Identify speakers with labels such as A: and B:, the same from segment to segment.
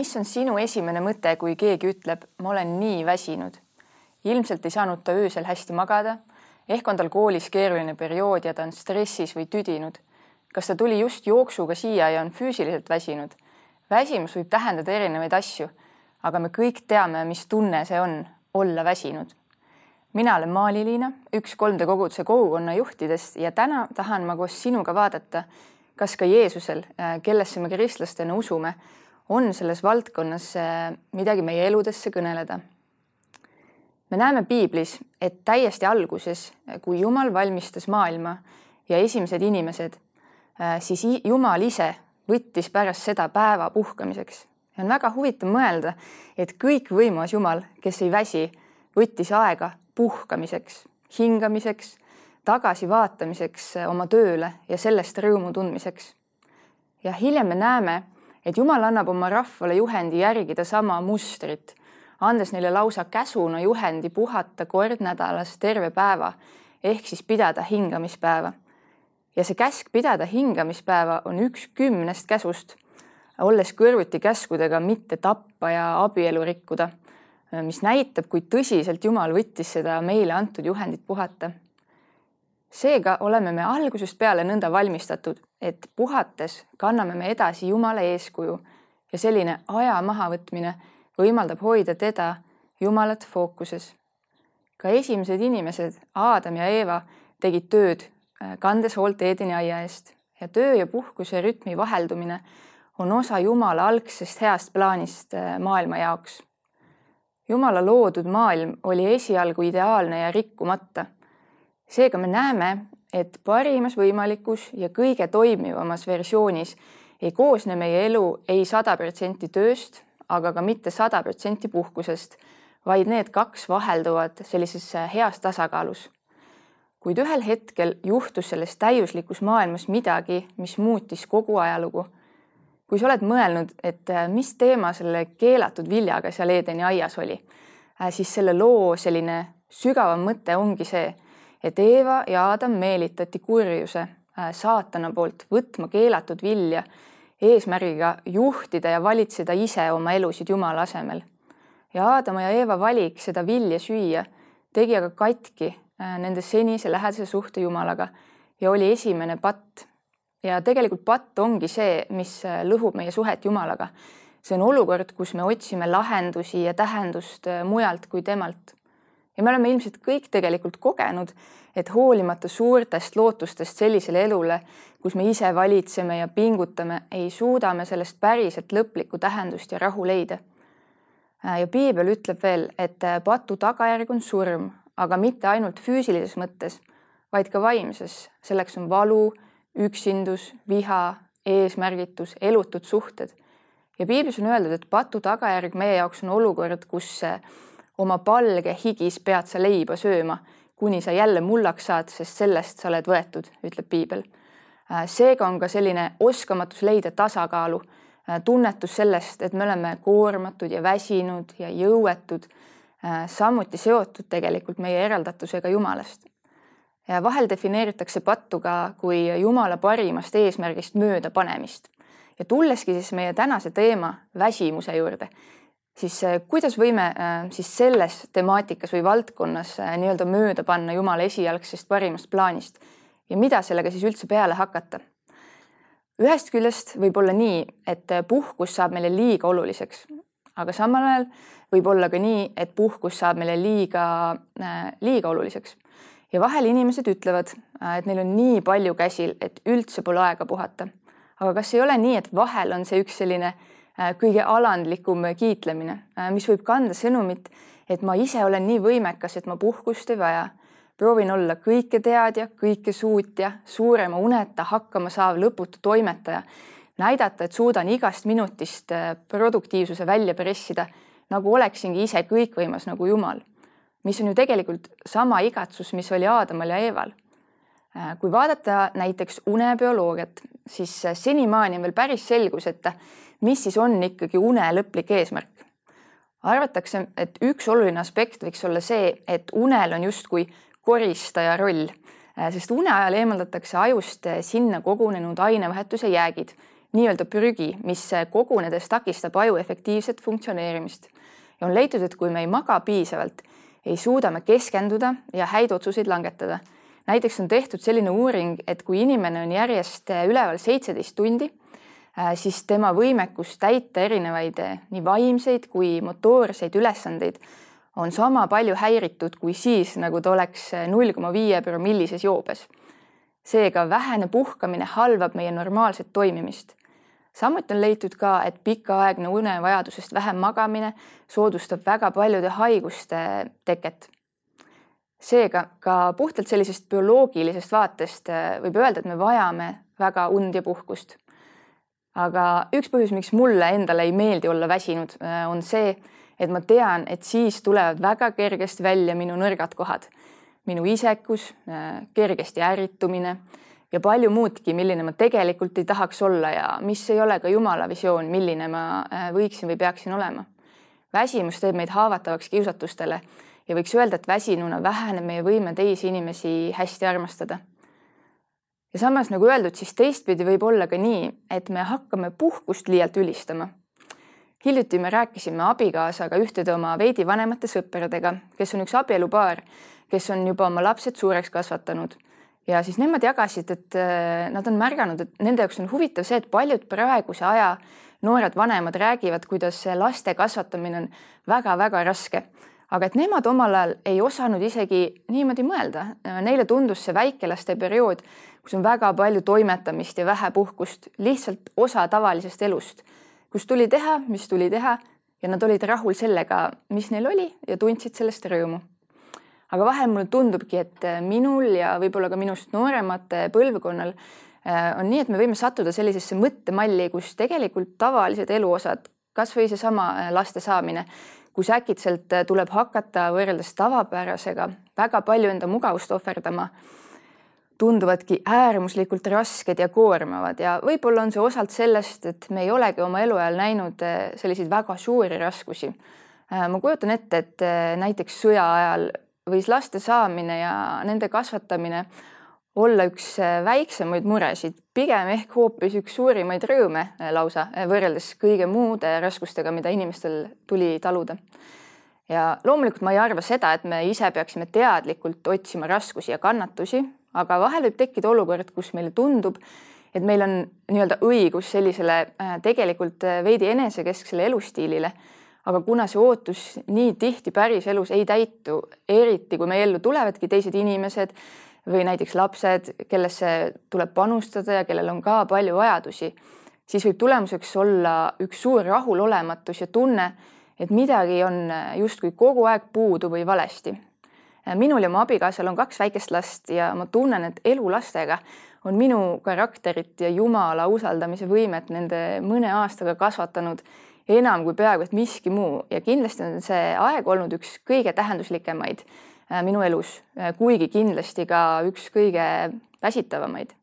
A: mis on sinu esimene mõte, kui keegi ütleb, ma olen nii väsinud? ilmselt ei saanud ta öösel hästi magada, ehk on tal koolis keeruline periood ja ta on stressis või tüdinud. kas ta tuli just jooksuga siia ja on füüsiliselt väsinud? väsimus võib tähendada erinevaid asju, aga me kõik teame, mis tunne see on olla väsinud. mina olen Maali-Liina, üks 3D koguduse kogukonna juhtidest ja täna tahan ma koos sinuga vaadata, kas ka Jeesusel, kellesse me kristlastena usume on selles valdkonnas äh, midagi meie eludesse kõneleda. me näeme piiblis, et täiesti alguses, kui Jumal valmistas maailma ja esimesed inimesed, äh, siis Jumal ise võttis pärast seda päeva puhkamiseks. ja on väga huvitav mõelda, et kõikvõimas Jumal, kes ei väsi, võttis aega puhkamiseks, hingamiseks, tagasivaatamiseks oma tööle ja sellest rõõmu tundmiseks. ja hiljem me näeme et Jumal annab oma rahvale juhendi järgida sama mustrit, andes neile lausa käsuna juhendi puhata kord nädalas terve päeva ehk siis pidada hingamispäeva. ja see käsk pidada hingamispäeva on üks kümnest käsust, olles kõrvuti käskudega mitte tappa ja abielu rikkuda, mis näitab, kui tõsiselt Jumal võttis seda meile antud juhendit puhata seega oleme me algusest peale nõnda valmistatud, et puhates kanname me edasi Jumala eeskuju ja selline aja mahavõtmine võimaldab hoida teda, Jumalat fookuses. ka esimesed inimesed, Aadam ja Eeva, tegid tööd, äh, kandes hoolt Eedeni aia eest ja töö ja puhkuse rütmi vaheldumine on osa Jumala algsest heast plaanist äh, maailma jaoks. Jumala loodud maailm oli esialgu ideaalne ja rikkumata seega me näeme, et parimas võimalikus ja kõige toimivamas versioonis ei koosne meie elu ei sada protsenti tööst, aga ka mitte sada protsenti puhkusest, vaid need kaks vahelduvad sellises heas tasakaalus. kuid ühel hetkel juhtus selles täiuslikus maailmas midagi, mis muutis kogu ajalugu. kui sa oled mõelnud, et mis teema selle keelatud viljaga seal Eedeni aias oli, siis selle loo selline sügavam mõte ongi see et Eeva ja Aadam meelitati kurjuse äh, saatana poolt võtma keelatud vilja eesmärgiga juhtida ja valitseda ise oma elusid Jumala asemel. ja Aadama ja Eeva valik seda vilja süüa tegi aga katki äh, nende senise lähedase suhte Jumalaga ja oli esimene patt. ja tegelikult patt ongi see, mis äh, lõhub meie suhet Jumalaga. see on olukord, kus me otsime lahendusi ja tähendust mujalt kui temalt ja me oleme ilmselt kõik tegelikult kogenud, et hoolimata suurtest lootustest sellisele elule, kus me ise valitseme ja pingutame, ei suuda me sellest päriselt lõplikku tähendust ja rahu leida. ja piibel ütleb veel, et patu tagajärg on surm, aga mitte ainult füüsilises mõttes, vaid ka vaimses. selleks on valu, üksindus, viha, eesmärgitus, elutud suhted. ja piiblis on öeldud, et patu tagajärg meie jaoks on olukord, kus oma palge higis pead sa leiba sööma, kuni sa jälle mullaks saad, sest sellest sa oled võetud, ütleb piibel. Äh, seega on ka selline oskamatus leida tasakaalu, äh, tunnetus sellest, et me oleme koormatud ja väsinud ja jõuetud, äh, samuti seotud tegelikult meie eraldatusega Jumalast. ja vahel defineeritakse pattu ka kui Jumala parimast eesmärgist möödapanemist. ja tulleski siis meie tänase teema väsimuse juurde siis äh, kuidas võime äh, siis selles temaatikas või valdkonnas äh, nii-öelda mööda panna Jumala esialgsest parimast plaanist ja mida sellega siis üldse peale hakata? ühest küljest võib olla nii, et puhkus saab meile liiga oluliseks, aga samal ajal võib olla ka nii, et puhkus saab meile liiga, liiga oluliseks. ja vahel inimesed ütlevad, et neil on nii palju käsil, et üldse pole aega puhata. aga kas ei ole nii, et vahel on see üks selline äh, kõige alandlikum kiitlemine, äh, mis võib kanda sõnumit, et ma ise olen nii võimekas, et ma puhkust ei vaja. proovin olla kõiketeadja, kõikesuutja, suurema uneta hakkama saav lõputu toimetaja, näidata, et suudan igast minutist äh, produktiivsuse välja pressida, nagu oleksingi ise kõikvõimas nagu Jumal. mis on ju tegelikult sama igatsus, mis oli Aadamal ja Eeval kui vaadata näiteks unebioloogiat, siis senimaani on veel päris selguseta, mis siis on ikkagi une lõplik eesmärk? arvatakse, et üks oluline aspekt võiks olla see, et unel on justkui koristaja roll, äh, sest une ajal eemaldatakse ajust äh, sinna kogunenud ainevahetuse jäägid, nii-öelda prügi, mis kogunedes takistab aju efektiivset funktsioneerimist. ja on leitud, et kui me ei maga piisavalt, ei suuda me keskenduda ja häid otsuseid langetada. näiteks on tehtud selline uuring, et kui inimene on järjest üleval seitseteist tundi, siis tema võimekus täita erinevaid nii vaimseid kui motoorseid ülesandeid on sama palju häiritud kui siis, nagu ta oleks null koma viie promillises joobes. seega vähene puhkamine halvab meie normaalset toimimist. samuti on leitud ka, et pikaaegne unevajadusest vähem magamine soodustab väga paljude haiguste teket. seega ka puhtalt sellisest bioloogilisest vaatest äh, võib öelda, et me vajame väga und ja puhkust. Aga üks põhjus, miks mulle endale ei meeldi olla väsinud, äh, on see, et ma tean, et siis tulevad väga kergesti välja minu nõrgad kohad, minu isekus, äh, kergesti ärritumine ja palju muudki, milline ma tegelikult ei tahaks olla ja mis ei ole ka Jumala visioon, milline ma äh, võiksin või peaksin olema. väsimus teeb meid haavatavaks kiusatustele ja võiks öelda, et väsinuna väheneb meie võime teisi inimesi hästi armastada. Ja samas nagu öeldud, siis teistpidi võib olla ka nii, et me hakkame puhkust liialt ülistama hiljuti me rääkisime abikaasaga ühtede oma veidi vanemate sõpradega, kes on üks abielupaar, kes on juba oma lapsed suureks kasvatanud ja siis nemad jagasid, et äh, nad on märganud, et nende jaoks on huvitav see, et paljud praeguse aja noored vanemad räägivad, kuidas laste kasvatamine on väga-väga raske. Aga et nemad omal ajal ei osanud isegi niimoodi mõelda, neile tundus see väikelaste periood, kus on väga palju toimetamist ja vähe puhkust, lihtsalt osa tavalisest elust kus tuli teha, mis tuli teha ja nad olid rahul sellega, mis neil oli ja tundsid sellest rõõmu. aga vahel mulle tundubki, et minul ja võib-olla ka minust nooremate põlvkonnal äh, on nii, et me võime sattuda sellisesse mõttemalli, kus tegelikult tavalised eluosad, kasvõi seesama äh, laste saamine, kus äkitselt äh, tuleb hakata võrreldes tavapärasega väga palju enda mugavust ohverdama tunduvadki äärmuslikult rasked ja koormavad ja võib-olla on see osalt sellest, et me ei olegi oma eluajal näinud eh, selliseid väga suuri raskusi. Eh, ma kujutan ette, et näiteks sõja ajal võis laste saamine ja nende kasvatamine olla üks väiksemaid muresid, pigem ehk hoopis üks suurimaid rõõme lausa, võrreldes kõige muude raskustega, mida inimestel tuli taluda. ja loomulikult ma ei arva seda, et me ise peaksime teadlikult otsima raskusi ja kannatusi aga vahel võib tekkida olukord, kus meile tundub, et meil on nii-öelda õigus sellisele äh, tegelikult äh, veidi enesekesksele elustiilile. aga kuna see ootus nii tihti päriselus ei täitu, eriti kui meie ellu tulevadki teised inimesed või näiteks lapsed, kellesse tuleb panustada ja kellel on ka palju vajadusi, siis võib tulemuseks olla üks suur rahulolematus ja tunne, et midagi on justkui kogu aeg puudu või valesti. Minul ja mu abikaasal on kaks väikest last ja ma tunnen, et elu lastega on minu karakterit ja Jumala usaldamise võimet nende mõne aastaga kasvatanud enam kui peaaegu et miski muu. Ja kindlasti on see aeg olnud üks kõige tähenduslikumaid äh, minu elus, äh, kuigi kindlasti ka üks kõige väsitavamaid.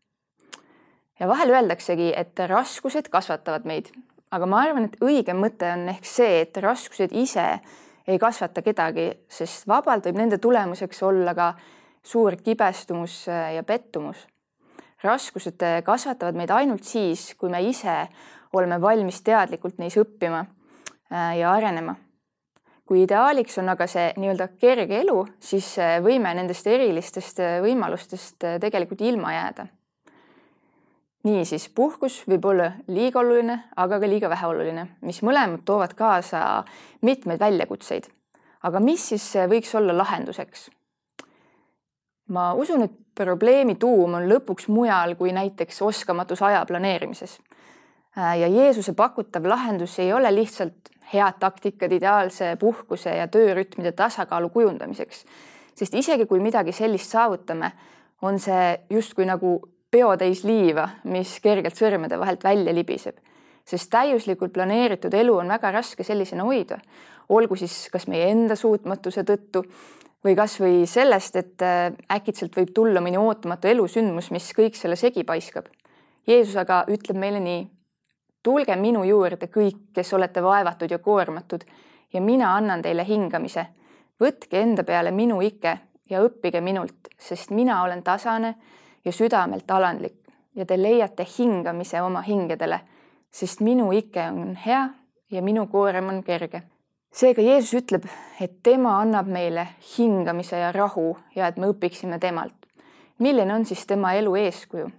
A: ja vahel öeldaksegi, et raskused kasvatavad meid, aga ma arvan, et õigem mõte on ehk see, et raskused ise ei kasvata kedagi, sest vabalt võib nende tulemuseks olla ka suur kibestumus äh, ja pettumus. raskused äh, kasvatavad meid ainult siis, kui me ise oleme valmis teadlikult neis õppima äh, ja arenema. Kui ideaaliks on aga see nii-öelda kerge elu, siis võime nendest erilistest võimalustest tegelikult ilma jääda niisiis, puhkus võib olla liiga oluline, aga ka liiga väheoluline, mis mõlemad toovad kaasa mitmeid väljakutseid. aga mis siis võiks olla lahenduseks? ma usun, et probleemi tuum on lõpuks mujal kui näiteks oskamatus aja planeerimises. Ja Jeesuse pakutav lahendus ei ole lihtsalt head taktikad ideaalse puhkuse ja töörütmide tasakaalu kujundamiseks, sest isegi kui midagi sellist saavutame, on see justkui nagu peotäis liiva, mis kergelt sõrmede vahelt välja libiseb. sest täiuslikult planeeritud elu on väga raske sellisena hoida, olgu siis kas meie enda suutmatuse tõttu või kasvõi sellest, et äh, äkitselt võib tulla mõni ootamatu elusündmus, mis kõik selle segi paiskab. Jeesus aga ütleb meile nii. Tulge minu juurde kõik, kes olete vaevatud ja koormatud ja mina annan teile hingamise. võtke enda peale minu ike ja õppige minult, sest mina olen tasane ja südamelt alandlik ja te leiate hingamise oma hingedele, sest minu ike on hea ja minu koorem on kerge. seega Jeesus ütleb, et tema annab meile hingamise ja rahu ja et me õpiksime temalt. milline on siis tema elu eeskuju?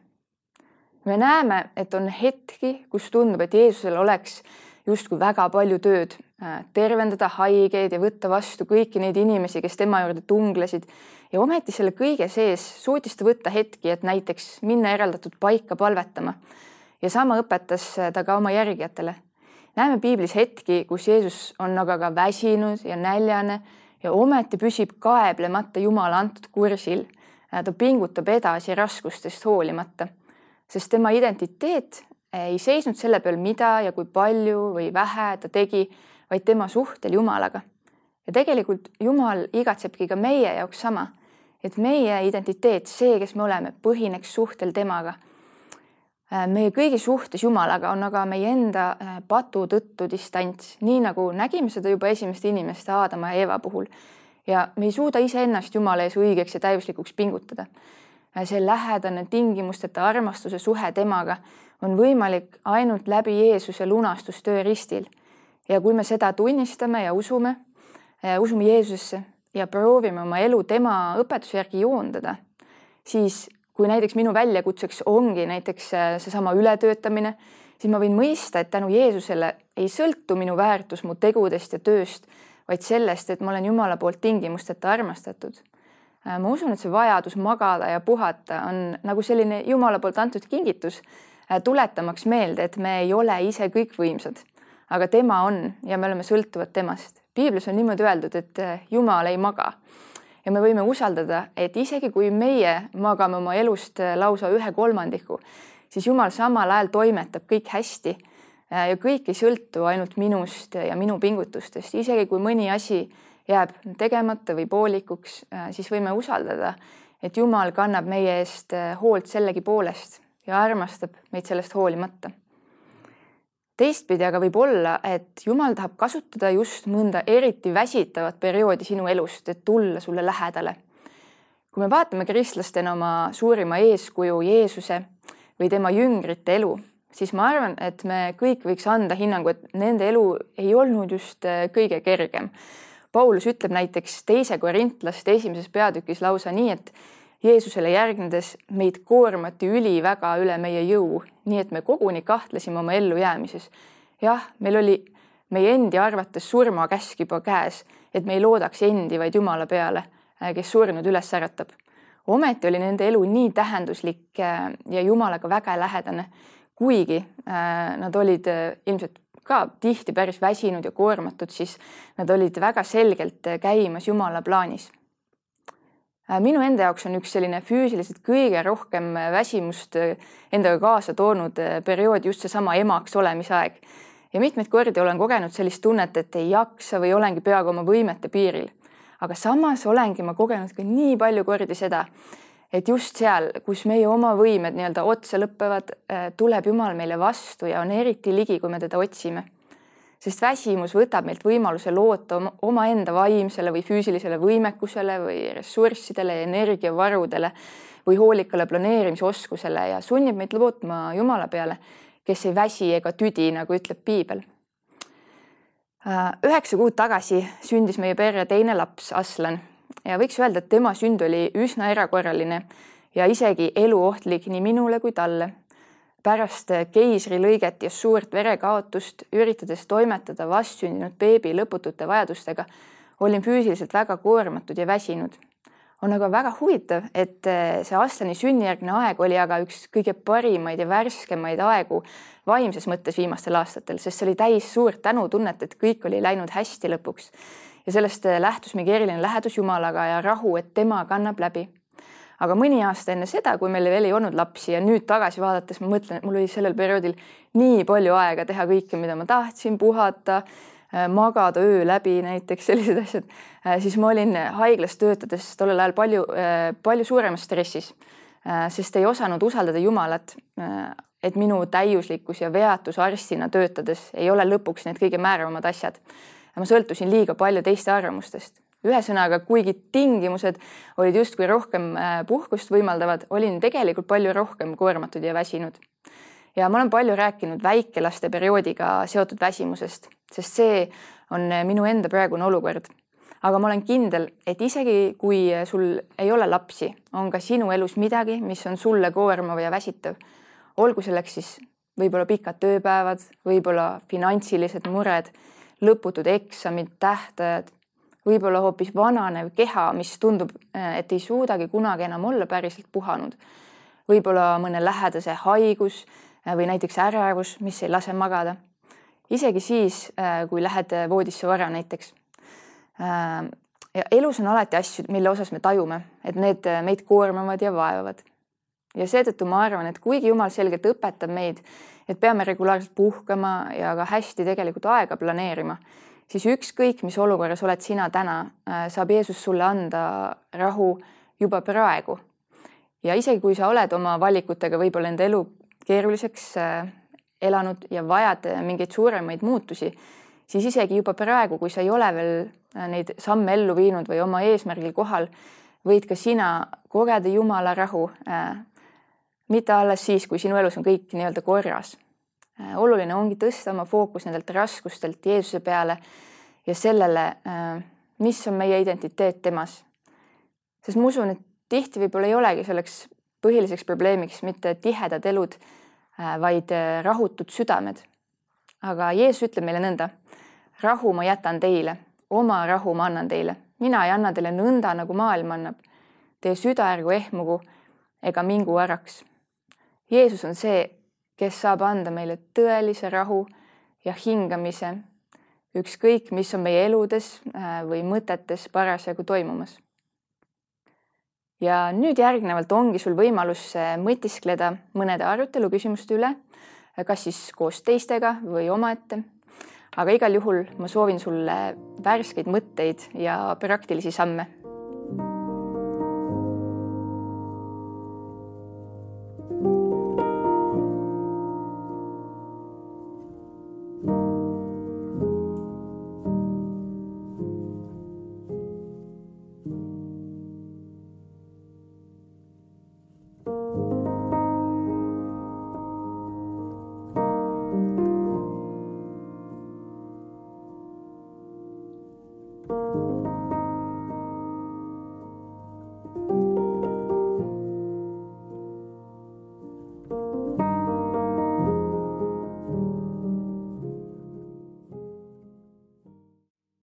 A: Me näeme, et on hetki, kus tundub, et Jeesusel oleks justkui väga palju tööd, äh, tervendada haigeid ja võtta vastu kõiki neid inimesi, kes tema juurde tunglesid. ja ometi selle kõige sees suutis ta võtta hetki, et näiteks minna eraldatud paika palvetama. ja sama õpetas ta ka oma järgijatele. näeme piiblis hetki, kus Jeesus on aga ka väsinud ja näljane ja ometi püsib kaeblemata Jumala antud kursil. Äh, ta pingutab edasi raskustest hoolimata sest tema identiteet ei seisnud selle peal, mida ja kui palju või vähe ta tegi, vaid tema suhtel Jumalaga. ja tegelikult Jumal igatsebki ka meie jaoks sama, et meie identiteet, see, kes me oleme, põhineks suhtel temaga. Äh, meie kõigi suhtes Jumalaga on aga meie enda äh, patu tõttu distants, nii nagu nägime seda juba esimeste inimeste Aadama ja Eeva puhul. ja me ei suuda iseennast Jumala ees õigeks ja täiuslikuks pingutada see lähedane tingimusteta armastuse suhe temaga on võimalik ainult läbi Jeesuse lunastustöö ristil. ja kui me seda tunnistame ja usume, usume Jeesusesse ja proovime oma elu tema õpetuse järgi joondada, siis kui näiteks minu väljakutseks ongi näiteks äh, seesama ületöötamine, siis ma võin mõista, et tänu Jeesusele ei sõltu minu väärtus mu tegudest ja tööst, vaid sellest, et ma olen Jumala poolt tingimusteta armastatud Äh, ma usun, et see vajadus magada ja puhata on nagu selline Jumala poolt antud kingitus, äh, tuletamaks meelde, et me ei ole ise kõikvõimsad, aga tema on ja me oleme sõltuvad temast. piiblis on niimoodi öeldud, et äh, Jumal ei maga ja me võime usaldada, et isegi kui meie magame oma elust lausa ühe kolmandiku, siis Jumal samal ajal toimetab kõik hästi ja kõik ei sõltu ainult minust ja minu pingutustest, isegi kui mõni asi jääb tegemata või poolikuks, äh, siis võime usaldada, et Jumal kannab meie eest äh, hoolt sellegipoolest ja armastab meid sellest hoolimata. teistpidi aga võib olla, et Jumal tahab kasutada just mõnda eriti väsitavat perioodi sinu elust, et tulla sulle lähedale. kui me vaatame kristlastena oma suurima eeskuju Jeesuse või tema jüngrite elu, siis ma arvan, et me kõik võiks anda hinnangu, et nende elu ei olnud just äh, kõige kergem Paulus ütleb näiteks teise korintlaste esimeses peatükis lausa nii, et Jeesusele järgnedes meid koormati üliväga üle meie jõu, nii et me koguni kahtlesime oma ellujäämises. jah, meil oli meie endi arvates surmakäsk juba käes, et me ei loodaks endi, vaid Jumala peale, äh, kes surnud üles äratab. ometi oli nende elu nii tähenduslik äh, ja Jumalaga väga lähedane, kuigi äh, nad olid ilmselt ka tihti päris väsinud ja koormatud, siis nad olid väga selgelt käimas Jumala plaanis. minu enda jaoks on üks selline füüsiliselt kõige rohkem väsimust endaga kaasa toonud periood just seesama emaks olemise aeg. ja mitmeid kordi olen kogenud sellist tunnet, et ei jaksa või olengi peaaegu oma võimete piiril. aga samas olengi ma kogenud ka nii palju kordi seda, et just seal, kus meie oma võimed nii-öelda otsa lõpevad, äh, tuleb Jumal meile vastu ja on eriti ligi, kui me teda otsime. sest väsimus võtab meilt võimaluse loota omaenda vaimsele või füüsilisele võimekusele või ressurssidele, energiavarudele või hoolikale planeerimisoskusele ja sunnib meid lootma Jumala peale, kes ei väsi ega tüdi, nagu ütleb piibel. Äh, üheksa kuud tagasi sündis meie perre teine laps, Aslan ja võiks öelda, et tema sünd oli üsna erakorraline ja isegi eluohtlik nii minule kui talle. pärast keisrilõiget ja suurt verekaotust, üritades toimetada vastsündinud beebi lõputute vajadustega, olin füüsiliselt väga koormatud ja väsinud. on aga väga huvitav, et see Aslani sünnijärgne aeg oli aga üks kõige parimaid ja värskemaid aegu vaimses mõttes viimastel aastatel, sest see oli täis suurt tänutunnet, et kõik oli läinud hästi lõpuks ja sellest äh, lähtus mingi eriline lähedus Jumalaga ja rahu, et tema kannab läbi. aga mõni aasta enne seda, kui meil veel ei olnud lapsi ja nüüd tagasi vaadates ma mõtlen, et mul oli sellel perioodil nii palju aega teha kõike, mida ma tahtsin, puhata, äh, magada öö läbi näiteks sellised asjad, äh, siis ma olin haiglas töötades tollel ajal palju, palju suuremas stressis, sest ei osanud usaldada Jumalat, et minu täiuslikkus ja veatus arstina töötades ei ole lõpuks need kõige määravamad asjad ma sõltusin liiga palju teiste arvamustest. ühesõnaga, kuigi tingimused olid justkui rohkem äh, puhkust võimaldavad, olin tegelikult palju rohkem koormatud ja väsinud. ja ma olen palju rääkinud väikelaste perioodiga seotud väsimusest, sest see on minu enda praegune olukord. aga ma olen kindel, et isegi kui sul ei ole lapsi, on ka sinu elus midagi, mis on sulle koormav ja väsitav. olgu selleks siis võib-olla pikad tööpäevad, võib-olla finantsilised mured, lõputud eksamid, tähtajad, võib-olla hoopis vananev keha, mis tundub, et ei suudagi kunagi enam olla päriselt puhanud. võib-olla mõne lähedase haigus Äh, või näiteks ärevus, mis ei lase magada. isegi siis, äh, kui lähed voodisse vara näiteks. Äh, ja elus on alati asju, mille osas me tajume, et need meid koormavad ja vaevavad. Ja seetõttu ma arvan, et kuigi Jumal selgelt õpetab meid, et peame regulaarselt puhkama ja ka hästi tegelikult aega planeerima, siis ükskõik, mis olukorras oled sina täna, saab Jeesus sulle anda rahu juba praegu. ja isegi kui sa oled oma valikutega võib-olla enda elu keeruliseks äh, elanud ja vajad äh, mingeid suuremaid muutusi, siis isegi juba praegu, kui sa ei ole veel äh, neid samme ellu viinud või oma eesmärgil kohal, võid ka sina kogeda Jumala rahu. Mitte alles siis, kui sinu elus on kõik nii-öelda korras. oluline ongi tõsta oma fookus nendelt raskustelt Jeesuse peale ja sellele, mis on meie identiteet temas. sest ma usun, et tihti võib-olla ei olegi selleks põhiliseks probleemiks mitte tihedad elud, äh, vaid äh, rahutud südamed. aga Jeesus ütleb meile nõnda. rahu ma jätan teile, oma rahu ma annan teile, mina ei anna teile nõnda, nagu maailm annab. Teie süda ärgu ehmugu ega mingu varaks. Jeesus on see, kes saab anda meile tõelise rahu ja hingamise, ükskõik, mis on meie eludes äh, või mõtetes parasjagu toimumas ja nüüd järgnevalt ongi sul võimalus äh, mõtiskleda mõnede arutelu küsimuste üle, äh, kas siis koos teistega või omaette. aga igal juhul ma soovin sulle värskeid mõtteid ja praktilisi samme